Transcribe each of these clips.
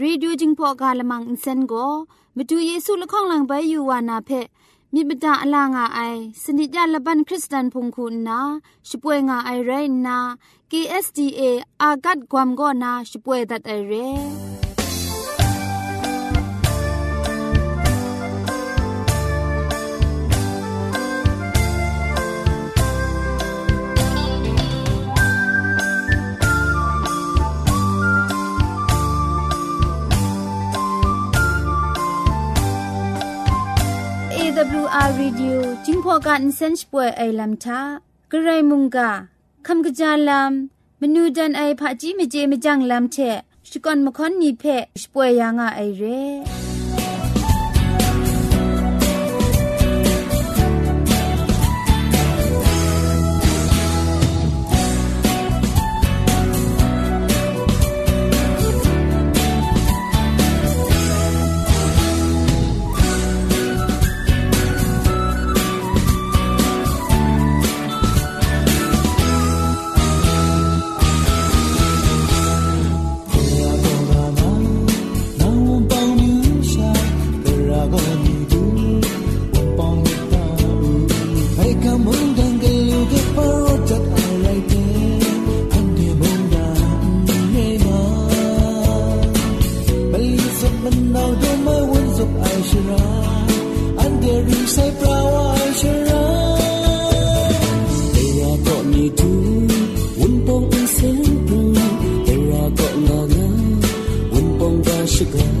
AWR Radio จิงพอกาละมังอินเซนโกมดูเยซูละข้องหลังใบยูวานาเพมิบดาอลางาไอสนิจยาละบันคริสตันพงคุณนาช่วยงาไอไรนา KSDA อากัดความก็นาช่วยดัดไอเร่ AWR Radio จิงพอกันเซนช่วยไอลัมทากระไรมุงกาคำกระจาลัมมนูดันไอผาจีเมเจมจังลัมเชสกอนมคอนนีเพช่วยยังไอเร่ Michigan.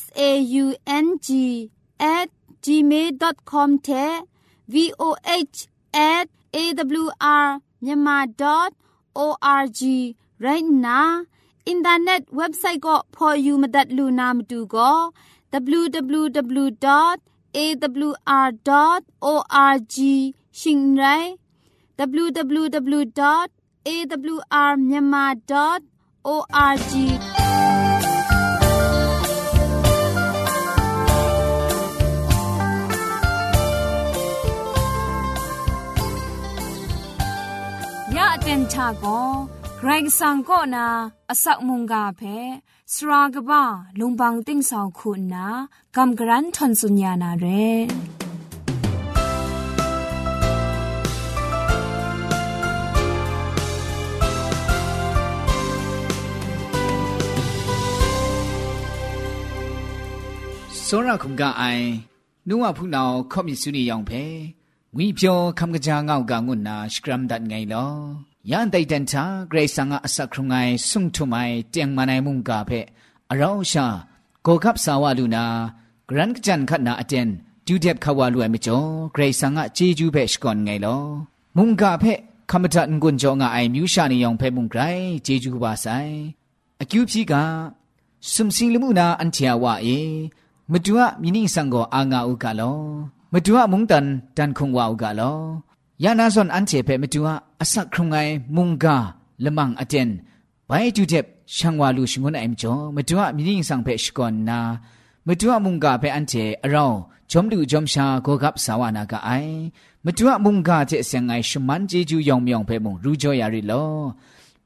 S A U N G at gmail.com တဲ့ v o h at a w r myanmar.org right now internet website ก็ for you มาดัดลูนามาดูก็ www.awr.org ชิงไร www.awrmyanmar.org ya aten cha go ไกรสังก็นาอสักมุงกาเพสรากบ้าลุงบังติ้งสองคุณนากำกรันทนสุญญานาเร စောရခုံကအိုင်နုဝဖုနောခော့မြစုနီယောင်ဖဲငွေပြောခမ်ကကြာငောက်ကငုနာစကရမ်ဒတ်ငိုင်လော ယန်တိုင်တန်တာဂရေဆာငါအစခရုံငိုင်ဆုံထုမိုင်တຽງမနိုင်မုန်ကဖဲအရောင်းရှာကိုကပ်ဆာဝလူနာဂရန်ကကြန်ခတ်နာအတန်ဒူဒက်ခဝလူအမကျော်ဂရေဆာငါဂျေဂျူးဖဲရှကွန်ငိုင်လောမုန်ကဖဲခမတန်ကွန်ကြောငါအိုင်မြူရှာနီယောင်ဖဲမုန်ဂရိုင်ဂျေဂျူးပါဆိုင်အကျူပြီကစုံစင်းလမှုနာအန်ချာဝအေမတူအမိနိဆောင်ကိုအာငါဥကလောမတူအမုန်တန်တန်ခုံဝါဥကလောယနာဇွန်အန်ချေဖဲမတူအစခရုံငိုင်မုန်ကလမန်အတန်ဘိုင်တူတက်ရှန်ဝါလူရှငွန်းအိမ်ကျော်မတူအမိနိဆောင်ဖဲရှကွန်နာမတူအမု ยานาซอนอันเจเปมตุอาอสักครุงไงมุงกาละมังอเจนไปจูเจ็บช่างวาลูชงวนไอมจอมตุอามีนิ่งสังเพชกอนนามตุอามุงกาเปอันเจอเราจอมดูจอมชาโกกับสาวนากาไอมตุอามุงกาเจเสียงไงชมันเจจูยองมยองเปมงรู้จอยาริโล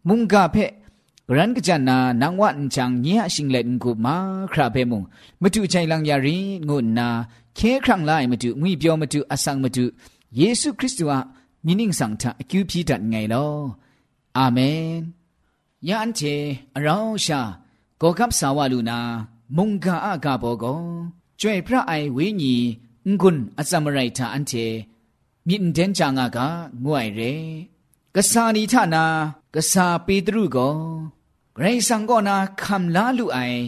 มุงกาเปกรันกจันนานางวันจังเงียชิงเล่นกูมาคราเปมงมตุใจลังยารีงุนนาเคครั้งไลมตุงุยเปียวมตุอสังมตุ ယေရှုခရစ်တုဟာမိနင်းဆောင်တာအကျူပြည့်တတ်ငယ်လောအာမင်ယန်ချေအရောင်းရှာဂေါကပ်ဆာဝလူနာမုန်ကာအကဘောကောကျွဲ့ဖရအိုင်ဝင်းညီငွန်းအစမရိုက်တာအန်ချေမြင့်တန်ချာငါကငွိုင်ရဲကဆာနီထနာကဆာပေတရုကောဂရိဆန်ကောနာခမ်လာလူအိုင်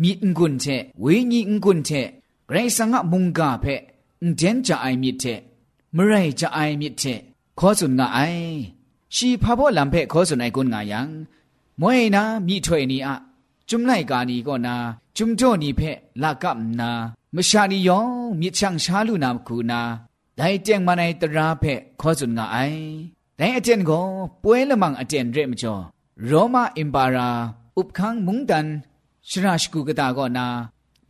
မြင့်ငွန်းချေဝင်းညီငွန်းချေဂရိဆန်ကမုန်ကာဖဲအန်တန်ချာအိုင်မြစ်တဲ့ อชีพาพ่อลำเพขอสุนไอกุนงายังมวยนามีถวยนีอะจุมไลกานีก็นาจุมจ่อนีเพลากับนามชานียองมีช่างชาลุนามคูนาได้เจียงมาในตราเพขอสุนงาไอแต่အကျင့်ကိုပွဲလမန်အကျင့်ရဲမကျော်ရောမအင်ပါရာဥပခန်းမုန်တန်ရှရာရှကုကတာကောနာ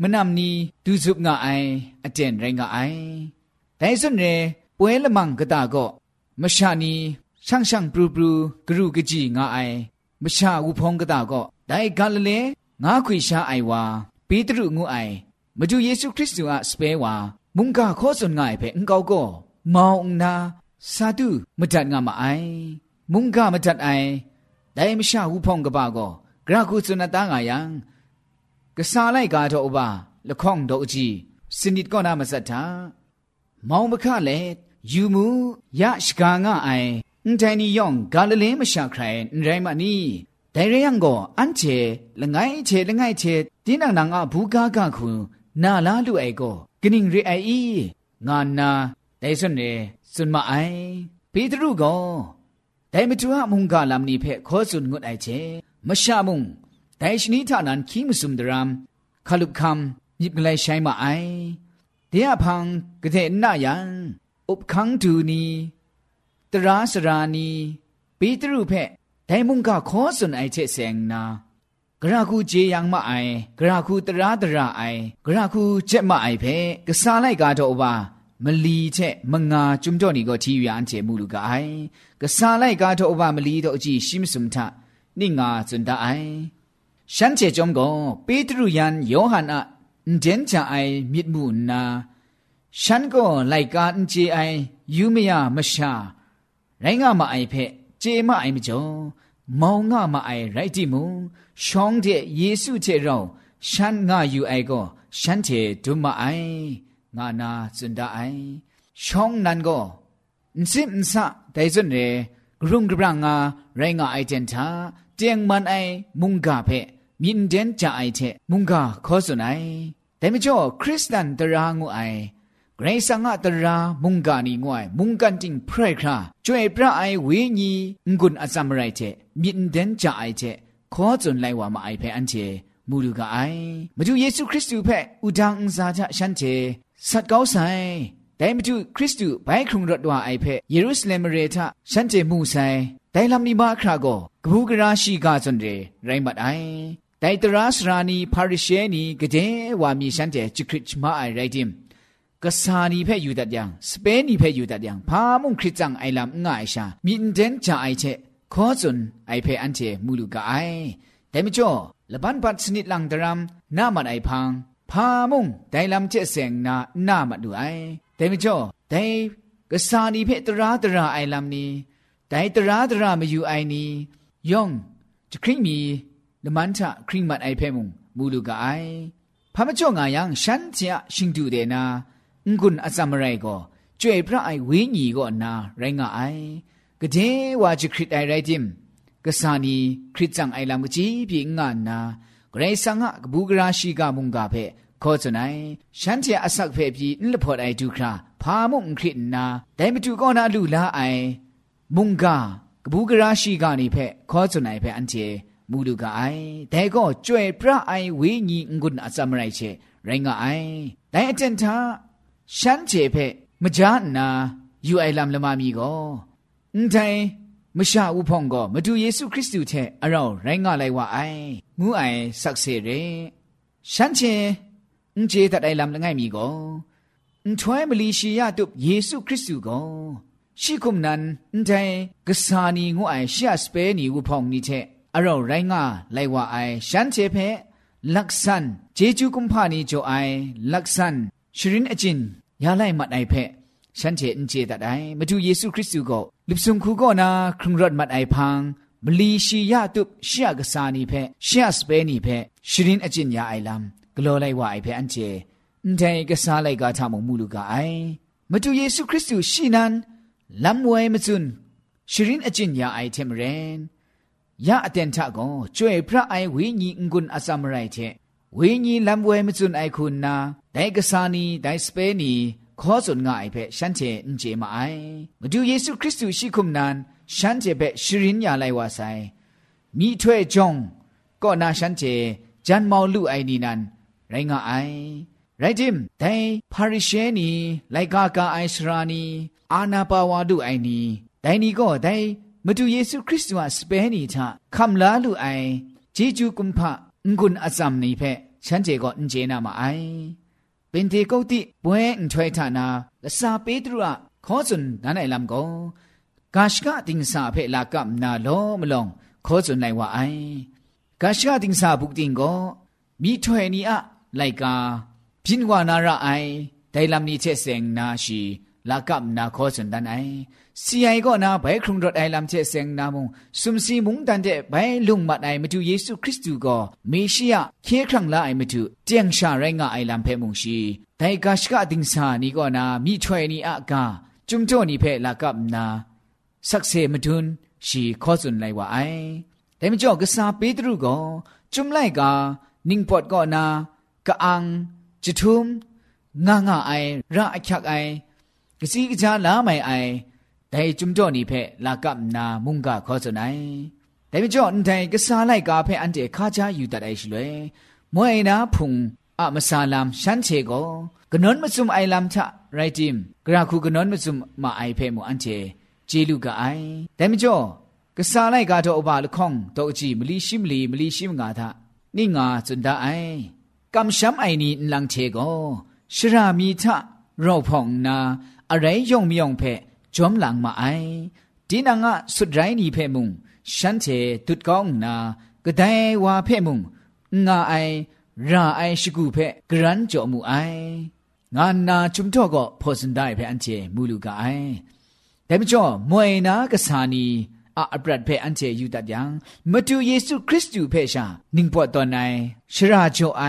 မနမ်နီဒူဇုပ်ငါအိုင်အကျင့်ရိုင်းငါအိုင်แต่ส่วนเร ပွဲလမန်ကတာကောမရှာနီရှန့်ရှန့်ပရူပရူဂရုကကြီးငါအိုင်မရှာဝဖုံးကတာကောဒိုင်ကလလေငါခွေရှာအိုင်ဝါပေတရုငုအိုင်မကျူယေရှုခရစ်တုအစပဲဝါမုန်ကခောစွန်ငါအိုင်ဖဲအင်ကောကောမောင်နာစာတုမတတ်ငါမအိုင်မုန်ကမတတ်အိုင်ဒိုင်မရှာဝဖုံးကပါကောဂရခုစွန်တာငါယံကစားလိုက်ကားတော့ဘလခေါန့်တော့အကြီးစနိတကောနာမဆက်တာမောင်မခလည်း ယူမူယရှကာငါအိုင်အန်တိုင်းနီယောင်ဂါလလင်းမရှာခရိုင်အန်တိုင်းမနီဒိုင်ရယံကိုအန်ချေလငိုင်းချေလငိုင်းချေတင်းနန်နာငါဘူကာကခုနာလာလူအိုင်ကိုဂနင်းရအိုင်ဤငါနာဒိုင်စွန်နေစွန်မအိုင်ပေတရုကိုဒိုင်မတူအမုန်ကလမ်နီဖဲခောစွန်ငုတ်အိုင်ချေမရှာမုန်ဒိုင်ရှနီထနန်ခီမစုံဒရမ်ခလုခမ်ညစ်ကလေးဆိုင်မအိုင်တေယဖန်ကတဲ့နာယံ อุปคังตูนีตราสรานีปีตรุเพไดมุงกะขอสุนไอเชเซงนากระคูเจยังมาไอกระคูตราตราไอกระคูเจมาไอเพกษาไลกาโตบามลีเชมงาจุมจ่อนี่ก็ทีอยู่อันเจมูลูกาไอกษาไลกาโตบามลีโตอจีชิมสุมทะนิงาจุนดาไอฉันเจจอมก็ปีตรุยันโยหันอะเดนจาไอมิดมูนา ฉันก็ไลกาอันเจไอยูเมียมชาไรงามาไอเพเจมาไอมจ่อมองงามาไอไรติมูชองเจเยซูเจเราฉันงาอยู่ไอก็ฉันเจดุมาไองานาจุนดาไอช่องนั้นก็สิมสะแต่ส่วนเรกรุงกรังงาไรงาไอเจนทาเตียงมันไอมุงกาเพมินเดนจาไอเทมุงกาขอสุนัยแต่ไม่จ่อคริสตันตรางูไอ ဂရိဆာငါတရာမုန်ကနီငွိုင်မုန်ကန်တင်ဖရိုက်ခရာကျွေပြအိုင်ဝေညီငွန်းအစမရိုက်တဲ့မြင့်တန်ကြအိုက်တဲ့ခေါ်စွန်လိုက်ဝါမအိုက်ဖဲအန်ချေမူလူကအိုင်မကျူယေရှုခရစ်တုဖက်ဥဒန်းစာချရှန်ချေဆတ်ကောင်းဆိုင်ဒိုင်မကျူခရစ်တုဘိုင်ခုံရတ်ဝါအိုက်ဖဲယေရုရှလင်မရေထရှန်ချေမှုဆိုင်ဒိုင်လမ်နီဘာခရာကိုကပူကရာရှိကစွန်တဲ့ရိုင်းမတ်အိုင်ဒိုင်တရာစရာနီပါရရှဲနီကတဲ့ဝါမီရှန်တဲ့ချခရစ်မအိုင်ရိုက်တင် กาจนเรไรมัดไอแต่ตรานิเชนีกเจว่ามีฉันเจจิคริชมาไอไรดิมกษานีเพ่อยู่ตัดยังสเปนีเพ่อยู่ตัดยังพามุ่งคริจังไอลำง่ายชามีอินเดนจาไอเชขอจนไอเพ่อันเจมูลูกาไอแต่ไม่จ่อละบันปัดสนิดลังดรามน้ามันไอพังพามุ่งไดลำเจเสงนาหน้ามันดูไอแต่ไม่จ่อแต่กษานีเพ่ตราตราไอลำนี้แต่ตราตรามาอยู่ไอนี้ย่องจะคริมีละมันทะคริมัดไอเพ่มุงมูลูกาไอพามาจ่องายังฉันเจะชิงดูเดนา งุนอซัมไรก็จ่วยพระไอวิญีก็นาไรงาไอกะเจว่าจะคริตไอไรจิมกษานีคริตจังไอลำกจีปีงานนาเกรซังะกบูกราชีกามุงกาเพခေါ်စနိုင်ရှမ်းချအဆက်ဖဲပြီးနလဖော်အိုင်ဒုခရာဖာမုန်ခရစ်နာဒိုင်မတူကောနာလူလာအိုင်မုန်ကာကဘူးကရာရှိကနေဖဲခေါ်စနိုင်ဖဲအန်ချေမူလူကအိုင်ဒဲကောကျွဲ့ပြအိုင်ဝေညီငွန်းအစမရိုက်ချေရိုင်းကအိုင်ဒိုင်အတန်သာ ရှမ်းချေဖဲမကြားနာယူအိုင်လမ်လမမီကိုအန်တိုင်မရှာဦးဖုံကိုမတူယေရှုခရစ်တုထဲအရောရိုင်းကလိုက်ဝအိုင်ငူးအိုင်ဆက်စေရဲရှမ်းချေအန်ကျေတတိုင်လမ်လငိုင်မီကိုအန်ထွဲမလီရှိယတုယေရှုခရစ်တုကိုရှိကုမနန်အန်တိုင်ဂဆာနီငူအိုင်ရှာစပဲနီဦးဖုံနီထဲအရောရိုင်းကလိုက်ဝအိုင်ရှမ်းချေဖဲลักษันเจจูกุมพานีโจไอลักษัน ชรินอจินยาไลมัดไอเพฉันเจนเจตัดไอมาดูเยซูคริสต์ก็ลิบซุงคูก็นาครุงรถมัดไอพังมลีชียาตุบเชียกษานีเพเชียสเปนีเพชรินอจินยาไอลัมกลัวไลว่าไอเพอันเจန်တိုင်ကစားလိုက်ကားထမမူလူကအိုင်မတူယေရှုခရစ်သူရှိနန်လမ်ဝဲမစွန်းရှရင်အကျင့်ရာအိုင်တယ်မရင်ยาอเตนทะกอจวยพระไอวิญีงุนอสามไรเท ဝိညာဉ်လမ်းပွဲမစွန်အိုက်ခုနာဒိုင်ကဆာနီဒိုင်စပဲနီခေါ်စွန်ငါအိုက်ဖက်ရှမ်းချေအင်ဂျေမအိုင်မဒူယေရှုခရစ်သူရှိခုမနန်ရှမ်းချေဖက်ရှရင်ညာလိုက်ဝါဆိုင်မိထွဲ့ကြောင့်ကောနာရှမ်းချေဂျန်မောင်လူအိုင်နီနန်ရိုင်းငါအိုင်ရိုက်ဂျင်ဒိုင်ပါရီရှဲနီလိုက်ကာကာအိုင်စရာနီအာနာပါဝါဒုအိုင်နီဒိုင်နီကောဒိုင်မတူယေရှုခရစ်တုဟာစပဲနီချခမ်လာလူအိုင်ဂျေဂျူကွန်ဖာငွန်းအဇမ်နီဖက် အင်ဂျေနာမအိုင်ပင်တေကုတ်တိပွဲအန်ထွဲထနာလစာပေတရုအခေါ်စွန်နာနိုင်လမ်ကိုဂါရှကတင်စာဖဲလာကပ်နာလောမလောခေါ်စွန်နိုင်ဝအိုင်ဂါရှကတင်စာဘုတ်တင်ကိုမိထွဲနီအလိုက်ကာပြင်းဝနာရအိုင်ဒိုင်လမ်နီချက်စင်နာရှိလာကပ်နာခေါ်စွန်ဒန်အိုင်စီအိုင်ကောနာဘဲခရုံဒတ်အိုင်လမ်ချေစ ेंग နာမုံစုံစီမုန်တန်တဲ့ဘဲလုံမတ် ลากับนาคอสันดันไอสีไอก็นาไปครุงรถไอลำเชเซงนามุงสุมสีมุงตันเจไปลุงมัดไอมาดูเยซูคริสต์ก็มีชียเคครั้งละไอมาดูเจียงชาไรงาไอลำเพมุงชีแต่กาชกาดิงสานี่ก็นามีช่วยนี่อากาจุมโจนี่เพลากับนาสักเซมาดุนชีคอสันไลว่าไอแต่ไม่จอกษาปีตรูก็จุมไลกานิ่งปอดก็นากะอังจิทุมง่างไอระอักไอ ကစီကကြလာမိုင်အိုင်ဒဲจุမ်တော့နိဖက်လာကပ်နာမုန်ကခေါ်စနိုင်ဒဲမကျော်အန်တိုင်ကစားလိုက်ကာဖက်အန်တေခါချာယူတတ်အိုင်ရှိလွယ်မွေနာဖုန်အမဆာလမ်ရှန်ချေကိုကနွန်မစုံအိုင်လမ်ချရိုက်တင်ဂရာခုကနွန်မစုံမအိုင်ဖဲမအန်ချေဂျေလူကအိုင်ဒဲမကျော်ကစားလိုက်ကာတော့အပါလခေါင်တော့အကြည့်မလီရှိမလီမလီရှိမငါသာနိငါစွန်ဒအိုင်ကမ်ရှမ်အိုင်နီလန်ချေကိုရှရာမီထရောက်ဖောင်နာ อะไรยองมียองเพ่จอมหลังมาไอดีนังอะสุดไรนี่เพ่มุงฉันเจตุดกองนาก็ได้ว่าเพ่มุง งาไอราไอชิกูเพกรันจอมูไองานนาชุมทอก็พอสันได้เพอันเจมูลูกาไอแต่ไม่จ่อมวยนากษานีอาอัปรัดเพอันเจยูตัดยังมาดูเยซูคริสต์อยู่เพชานิ่งปวดตอนไหนชราโจไอ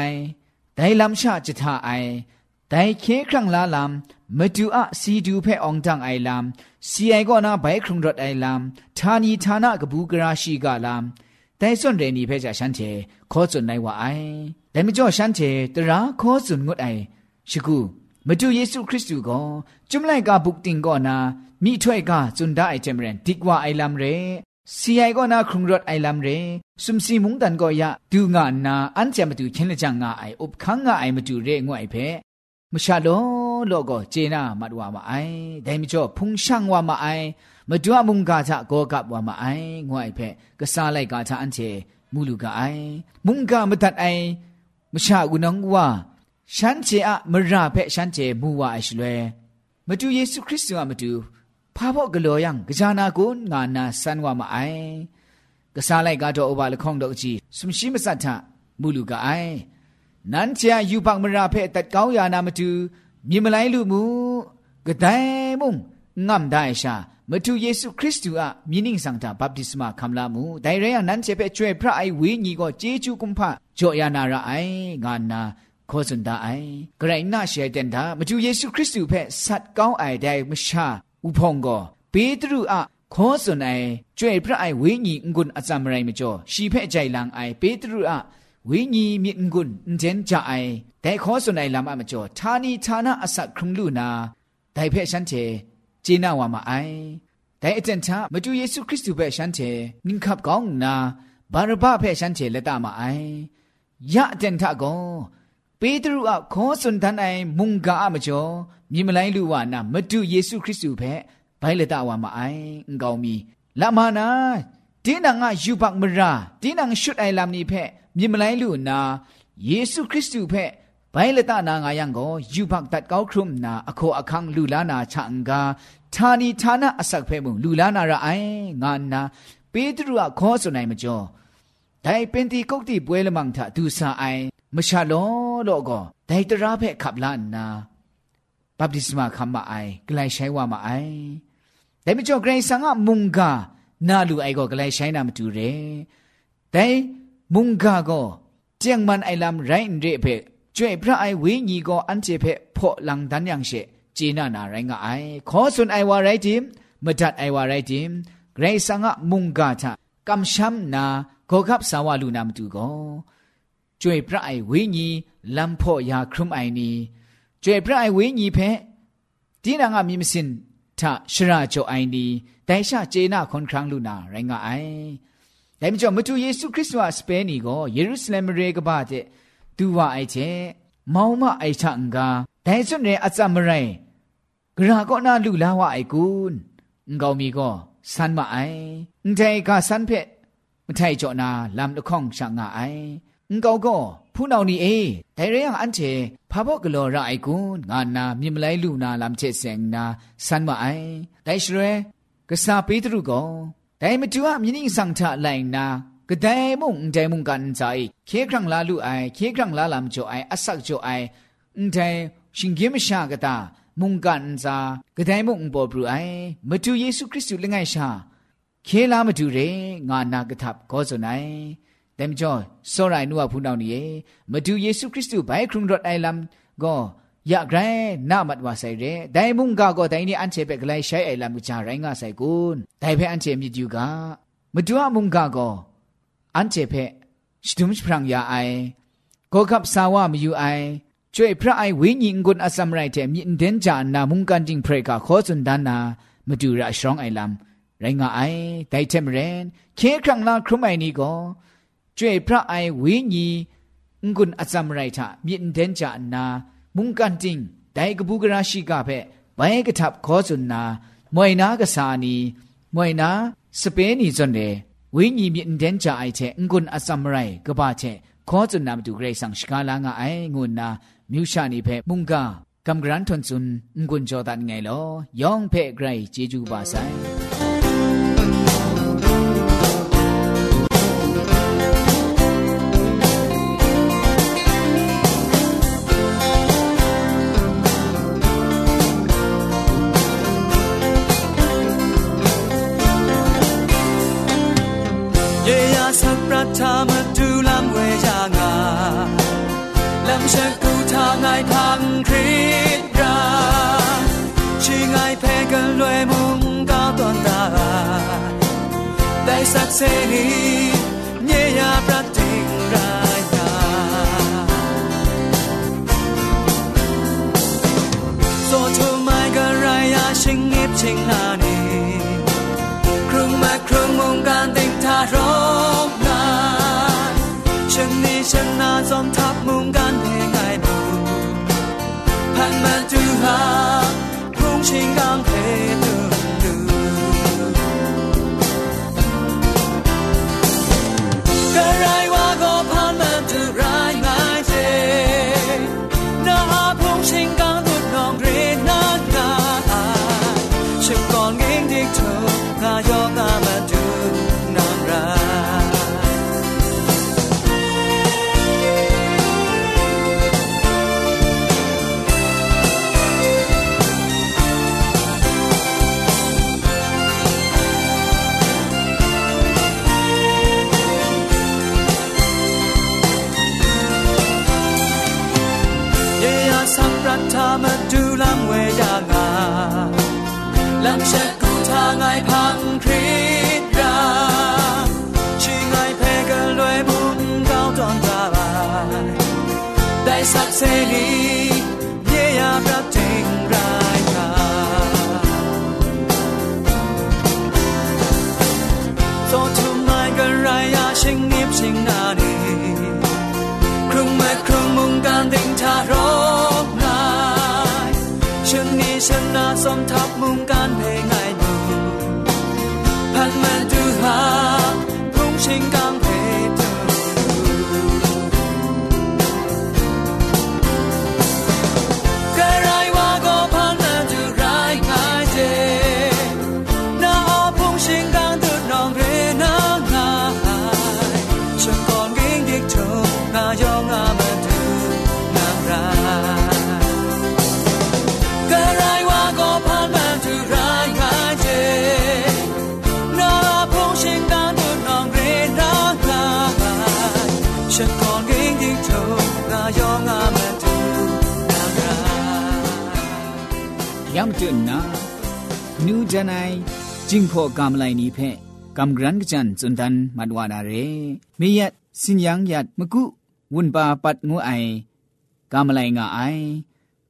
แต่ลำชาจะท่าไอแต่เคครั้งละลำมาดูอะซีดูเพอองตังไอลำซีไอก็น่าไปครุงรถไอลำทานีทานะกบูกราชีกาลำแต่ส่วนเรนีเพจาฉันเทขอจุนในว่าไอแต่ไม่จ่อฉันเทตระขอจุนงดไอชิกูมาดูเยซูคริสต์ก็จุมไลกาบุกติงก็นามีถ้วยกาจุนได้ไอเจมเรนดิกว่าไอลำเรစီအိုင်ကောနာခုံရတ်အိုင်လမ်ရေစုံစီမုန်တန်ကိုယဒူငါနာအန်ချမတူချင်းလကြငါအိုင်ဥပခန်းငါအိုင်မတူရဲငွအိုင်ဖဲ မရှာလောလောကိုဂျေနာမတ်ဝါမအိုင်ဒိုင်မကျော်ဖုန်ရှန်ဝါမအိုင်မဒွအမုန်ကာချကောကပ်ဝါမအိုင်ငွအိုင်ဖဲကစားလိုက်ကာချအန်ချေမူလူကအိုင်မုန်ကာမတတ်အိုင်မရှာကူနောင်ဝါရှမ်းချေအမရဖဲရှမ်းချေမူဝါအရှလွဲမတူယေရှုခရစ်တုကမတူဖာဖို့ဂလောယံကြာနာကိုငါနာဆန်ဝမအိုင်ကစားလိုက်ကတော့အဘလခေါင်တော့ကြည့်စမရှိမစတ်ထမူလူကအိုင် နန်းချာယူပတ်မရာဖဲတတ်ကောင်းယာနာမတူမြေမလိုက်လူမူကဒိုင်မုံငမ်ဒိုင်ရှာမတူယေရှုခရစ်တုအမြင်းနင်းဆောင်တာဘပ်တိစမခံလာမှုဒိုင်ရယနန်းချေဖဲကျွဲဖရအိုင်ဝင်းကြီးကိုဂျေချူကွန်ဖကြောယာနာရအိုင်ငါနာခေါ်စွန်ဒအိုင်ဂရိုင်းနာရှဲတန်တာမတူယေရှုခရစ်တုဖဲဆတ်ကောင်းအိုင်ဒိုင်မရှာဥဖုံကိုပေတရုအခေါ်စွန်အိုင်ကျွဲ့ပြအိုင်ဝိညာဉ်ငွန်းအစမရိုင်မကျော်ရှီဖဲ့ကြိုင်လန်အိုင်ပေတရုအ ဝိညာဉ်မြင့်ငွန်းအန်ကြအိုင်ဒဲခေါ်စွန်အိုင်လမ်အမကျော်ဌာနီဌာနအစခရုံလူနာဒိုင်ဖဲ့ရှန်တေဂျေနာဝါမအိုင်ဒဲအတန်ချမတူယေရှုခရစ်တုဖဲ့ရှန်တေနင်ခပ်ကောင်းနာဘာရဘဖဲ့ရှန်တေလက်တမအိုင်ယအတန်ထကောပေတရုအခေါ်စွန်တန်အိုင်မုန်ကာအမကျော်မြင်မလိုက်လူဝနာမတူယေရှုခရစ်တုဖဲ့ဘိုင်လက်တဝါမအိုင်အင်ကောင်းမီလာမနာ တင်းနာငါယူပတ်မရာတင်းနာငါရှုတ်အိုင်လာမနိဖက်မြင်မလိုက်လူနာယေရှုခရစ်သူဖက်ဘိုင်လတနာငါယံကိုယူပတ်တတ်ကောက်ခရုမနာအခေါ်အခန်းလူလာနာချန်ကာဌာနီဌာနအစက်ဖဲမှုလူလာနာရအိုင်ငါနာပေတရုကခေါ်ဆိုနိုင်မကျော်ဒိုင်ပင်တီကုတ်တီပွဲလမန်ထဒူဆာအိုင်မရှာလောလောကောဒိုင်တရာဖက်ခပ်လာနာဘပ်တိစမခမအိုင်ဂလိုင်ရှိုင်ဝမအိုင်ဒိုင်မကျော်ဂရိဆန်ကမုန်ကာ နာလူအိုက်ကိုကလေးဆိုင်နာမတူတယ်ဒိုင်မုန်ကာကိုကျန်မန်အိုင်လမ်ရိုင်းရေဖေကျွေပြအိုင်ဝင်းညီကိုအန်ချေဖေဖော့လန်ဒန်ယန်ရှေဂျေနာနာရိုင်းကအိုင်ခေါ်ဆွန်အိုင်ဝါရိုက်တင်မဒတ်အိုင်ဝါရိုက်တင်ဂရိဆာငါမုန်ကာချကမ်ရှမ်နာကိုကပ်ဆာဝလူနာမတူကိုကျွေပြအိုင်ဝင်းညီလမ်ဖော့ယာခရုမိုင်နီကျွေပြအိုင်ဝင်းညီဖေဒီနာငါမြင်မစင် วาลูนามดูก็จ่วยพระไอวิญีลำพ่อยาครุมไอนี้จ่วยพระไอวิญีเพดีนางามีมสินทะชราโจไอนีแต่ชาเจนาคนครั้งลูนาไรงาไอแต่ไม่จอมตูเยซูคริสต์ว่าสเปนีก็เยรูซาเล็มเรกบ้าเจดูว่าไอเจมาวมาไอชังกาแต่ส่วนเรอัจามไรกระก็น่าลูลาว่าไอกุนงามีก็สันมาไอใจกาสันเพမထိုက်ကြောနာလမ်တခေါင်ရှာငါအိုင် ငကောကောဖူးနောင်နီအေဒိုင်ရယံအန်ချေဖာဘော့ကလောရအိုင်ကွန်ငါနာမြင်မလိုက်လူနာလမ်ချေစင်နာဆန်မအိုင်ဒိုင်ရှရဲကစားပေးသူကောဒိုင်မတူအမြင်းင်းဆောင်ထလိုက်နာကဒိုင်မုန်ဒိုင်မုန်ကန်ဇိုင်ခေခရံလာလူအိုင်ခေခရံလာလမ်ချိုအိုင်အဆက်ချိုအိုင်အန်ဒိုင်ရှင်ဂိမရှာကတာမုန်ကန်ဇာကဒိုင်မုန်ပေါ်ဘရူအိုင်မတူယေရှုခရစ်သူလငယ်ရှာခေလာမတူရေငါနာကထပ်ကောဇွန်နိုင် แต่มจ่อสรายนัวพูนาวนี่มาดูเยซูคริสต์ไปครุงรถไอลัมก็อยากไรน่ามัดว่าใส่เรแต่มุงกาก็แต่นี่อันเชเปกไลใช้ไอลัมจาไรงาใส่กุนแต่เพออันเชมีอยู่กามาดูมุงกาก็อันเชเพสตุมพรังยาไอก็ขับสาวามีอยู่ไอช่วยพระไอวิญญกุนอสัมไรเทมีเดนจานามุงกันจิงเพรกาขอสุนดานามาดูระชรองไอลัมไรงาไอแต่เทมเรนเคครั้งลาครุมไอนี่ก็ ကျွေพระไอวิญีงุนอซัมไรทะมีอินเดนจานามุงกันติงไดกบูกราชิกาเพไปกะทับขอสุนนามวยนากะสานีมวยนาสเปนีจนเดวิญีมีอินเดนจาไอเทงุนอซัมไรกบาเทขอจุนนามดูเกรสังชกาลางไองุนนามิวชานีเพมุงกากำกรันทนซุนงุนจอดันไงลอยองเพไกรเจจูบาไซ seni ได้สักเสรีเยียบรับจริงรายกาโซทุมายกันรยาชิงนิบชิงนาดีครุงเมื่ครุงมุงการดิงทารกนายชิงนี้ชนะสมทับมุงการเพลงไง ยามตุนนานูจันไอจิงพอกามไลนี้เพกำกรันกจันจุนดันมัดวานาเรมียัดสินยังยัดมกุวุนปาปัดงูไอกามไลงาไอ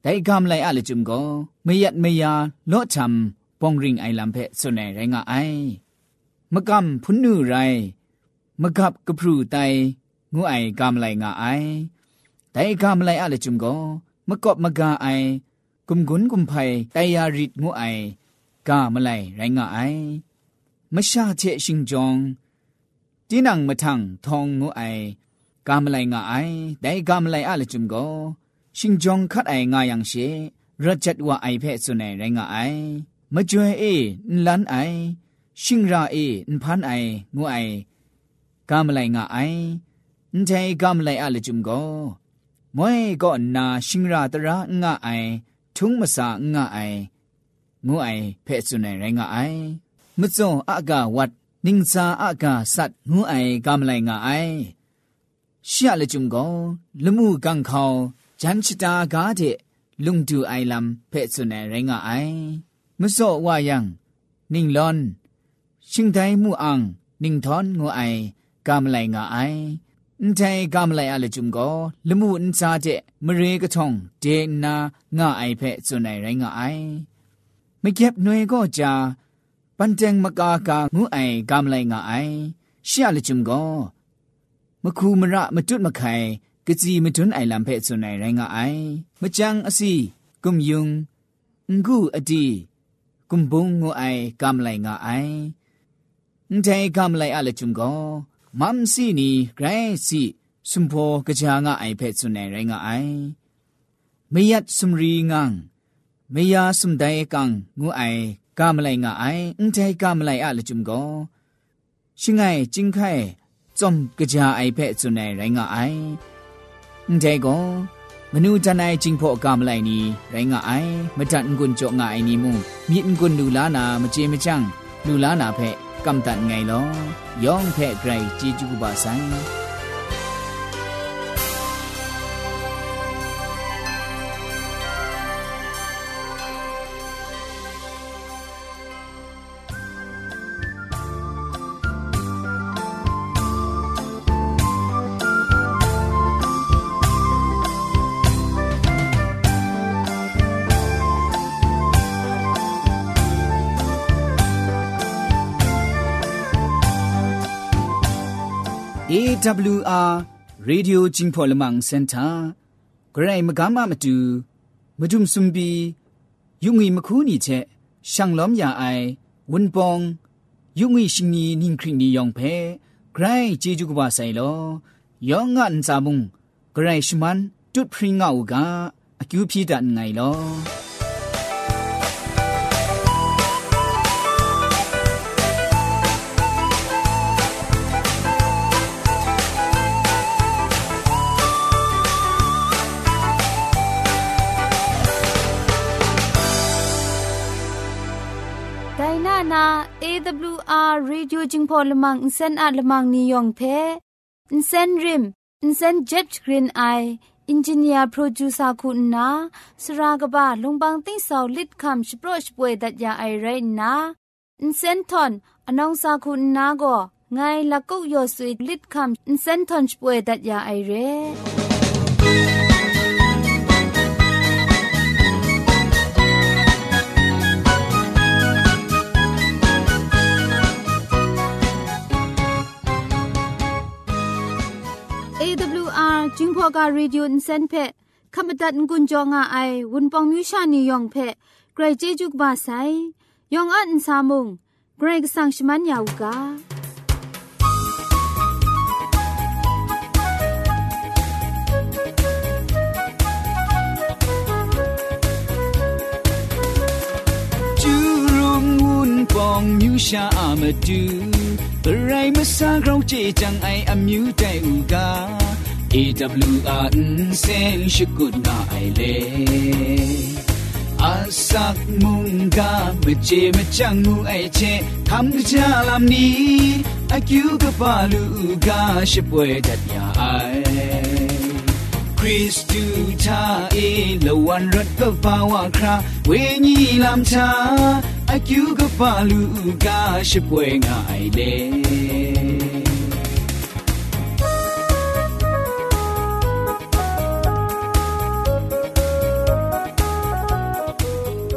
แต่กามไลอะเลจุมก็ไม่ยัดไม่ยาโลชำปองริงไอลำเพสุนไอไรงาไอมกำพุนนูไรมกับกพรูไต งูไอกามไลงาไอแต่กามไลอะเลจุมก็มกอบมกาไอกุมกุนกุมไพไตยาริดงูไอกามไลไรงาไอมชาเชชิงจงจีนังมะทังทองงูไอกามไลงาไอแต่กามไลอะละจุมโกชิงจงคัดไองายังเชรจัดว่าไอเพสุนัยไรงาไอมะจวยเอนลันไอชิงราเอนพันไองูไอกามไลงาไอ န်တဲကမ်လိုက်အလจุมကိုမွဲကောနာရှင်ရာတရာငါအိုင်ထုံးမစာငါအိုင်ငိုအိုင်ဖဲ့စွနေရိုင်းငါအိုင်မစုံအကဝတ်နင်းစာအကဆတ်ငိုအိုင်ကမလိုက်ငါအိုင်ရှာလေจุมကိုလမှုကန်ခေါဂျန်ချတာကားတဲ့ลุงดูไอลำเพะสุนเรงไอมโซว่ายังนิ่งลอนชิงไทมูอังนิ่งทอนงูไอกามไลงาไอ န်တိုင်ကမလိုက်အလကျုံကိုလမှုအန်စားတဲ့မရေကထုံဒေနာငါအိုင်ဖဲစွန်နိုင်ရိုင်းငါအိုင်မကျက်နွေကိုကြာပန်တန်မကာကာငုအိုင်ကမလိုက်ငါအိုင်ရှာလကျုံကိုမခုမရမတွတ်မခိုင်ကစီမတွန်းအိုင်လံဖဲစွန်နိုင်ရိုင်းငါအိုင်မချန်းအစီကုံယုံငုအတီကုံဘုံငုအိုင်ကမလိုက်ငါအိုင်န်တိုင်ကမလိုက်အလကျုံကို มัมซีนีไกรซีสุมโพกะจางะไอเพสุนไนไรงะไอไม่ยัดสุมรีงังไม่ยาสุมไดกังงูไอกามไลงะไออึนไทกามไลอะละจุมโกชิงไงจิงไข่จอมกะจาไอเพสุนไนไรงะไออึนไทโกมนูจันไอจิงโพกามไลนีไรงะไอมะจันกุนโจงะไอนีมุมีนกุนดูลานามะเจมะจัง လူလာနာဖက်ကမ်တန်ငိုင်လောယောင်ဖက်ဂရိုင်ជីဂျူဘာဆိုင် AWR Radio Jingpo Lamang Center ဂရိုင်မကမမတူမဒုံစုံဘီယုံငီမခူးနီချက်ရှန်လောမြအိုင်ဝွန်ပောင်ယုံငီရှင်နီနင်းခရီနီယောင်ဖဲဂရိုင်ဂျေဂျူကဘာဆိုင်လောယောင်ငန်စာမုံဂရိုင်ရှမန်တုတ်ဖရင်ငါဥကအကျူဖြီဒန်ငိုင်လော นานา AWR Radio จึงพอลมังอินเซนอาลมังนิยองเพอินเซนริมอินเซนเจ็ตกรีนไออินจิเนียร์โปรดิวซาคุณนาสรากบะลงบางติ้งสาวลิดคำสโปรชป่วยดัดยาไอไรนาอินเซนทอนอนองซาคุณนาก็ไงละกุกยอสุยลิดคำอินเซนทอนป่วยดัดยาไอเร่ จึงพอกา radio อินเซนเพขมตัดกุญจงอาไอวุนปองมิวชานียองเพไกรเจจุกบาไซยองอันซามุงไกรกสังชมันยาวกา จูรุงวุนปองมิวชาอามาดูบรายมาสร้างเราเจจังไออามิวใจอูกา AWR เซนชิกุดนาไอเลอาสักมุงกาเมเจมจังมูไอเจทำกจาลามนี้